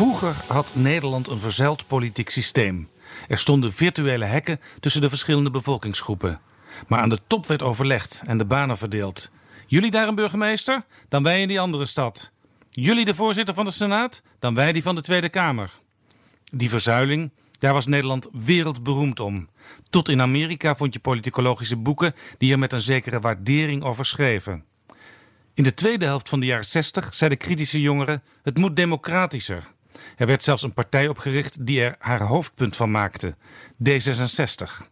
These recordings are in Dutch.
Vroeger had Nederland een verzuild politiek systeem. Er stonden virtuele hekken tussen de verschillende bevolkingsgroepen. Maar aan de top werd overlegd en de banen verdeeld. Jullie daar een burgemeester, dan wij in die andere stad. Jullie de voorzitter van de Senaat, dan wij die van de Tweede Kamer. Die verzuiling, daar was Nederland wereldberoemd om. Tot in Amerika vond je politicologische boeken die er met een zekere waardering over schreven. In de tweede helft van de jaren 60 zeiden kritische jongeren: het moet democratischer. Er werd zelfs een partij opgericht die er haar hoofdpunt van maakte: D66.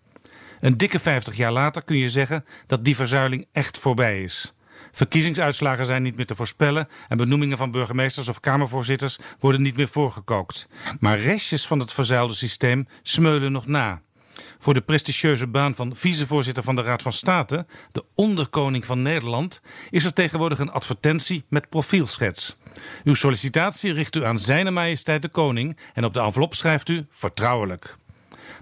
Een dikke 50 jaar later kun je zeggen dat die verzuiling echt voorbij is. Verkiezingsuitslagen zijn niet meer te voorspellen en benoemingen van burgemeesters of kamervoorzitters worden niet meer voorgekookt. Maar restjes van het verzuilde systeem smeulen nog na. Voor de prestigieuze baan van vicevoorzitter van de Raad van State, de onderkoning van Nederland, is er tegenwoordig een advertentie met profielschets. Uw sollicitatie richt u aan Zijne Majesteit de Koning en op de envelop schrijft u vertrouwelijk.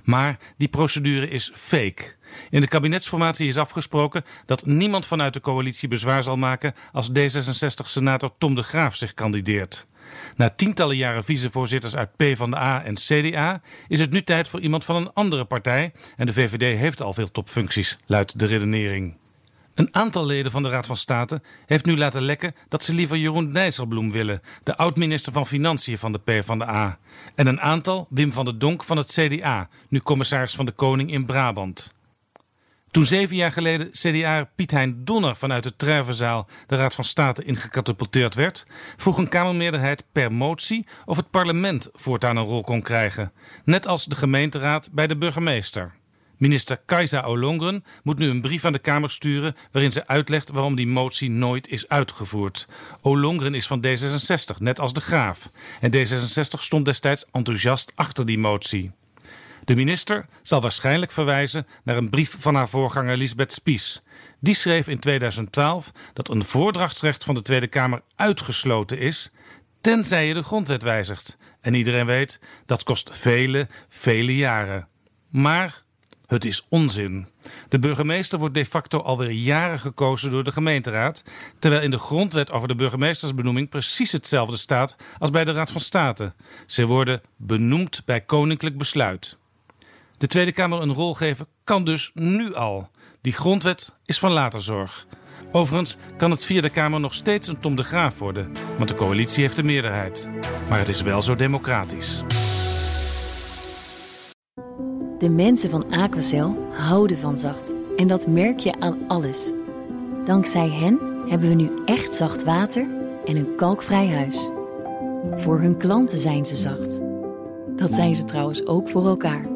Maar die procedure is fake. In de kabinetsformatie is afgesproken dat niemand vanuit de coalitie bezwaar zal maken als D66-senator Tom de Graaf zich kandideert. Na tientallen jaren vicevoorzitters uit PvdA en CDA is het nu tijd voor iemand van een andere partij. En de VVD heeft al veel topfuncties, luidt de redenering. Een aantal leden van de Raad van State heeft nu laten lekken dat ze liever Jeroen Dijsselbloem willen, de oud-minister van Financiën van de PvdA. En een aantal Wim van der Donk van het CDA, nu commissaris van de Koning in Brabant. Toen zeven jaar geleden CDA Piet Hein Donner vanuit de Truivenzaal de Raad van State ingecatapulteerd werd, vroeg een Kamermeerderheid per motie of het parlement voortaan een rol kon krijgen, net als de gemeenteraad bij de burgemeester. Minister Kajsa Olongren moet nu een brief aan de Kamer sturen waarin ze uitlegt waarom die motie nooit is uitgevoerd. Olongren is van D66, net als de Graaf. En D66 stond destijds enthousiast achter die motie. De minister zal waarschijnlijk verwijzen naar een brief van haar voorganger Lisbeth Spies. Die schreef in 2012 dat een voordrachtsrecht van de Tweede Kamer uitgesloten is, tenzij je de grondwet wijzigt. En iedereen weet dat kost vele, vele jaren. Maar het is onzin. De burgemeester wordt de facto alweer jaren gekozen door de gemeenteraad, terwijl in de grondwet over de burgemeestersbenoeming precies hetzelfde staat als bij de Raad van State. Ze worden benoemd bij koninklijk besluit. De Tweede Kamer een rol geven kan dus nu al. Die grondwet is van later zorg. Overigens kan het via de Kamer nog steeds een Tom de Graaf worden, want de coalitie heeft de meerderheid. Maar het is wel zo democratisch. De mensen van Aquacel houden van zacht. En dat merk je aan alles. Dankzij hen hebben we nu echt zacht water en een kalkvrij huis. Voor hun klanten zijn ze zacht. Dat zijn ze trouwens ook voor elkaar.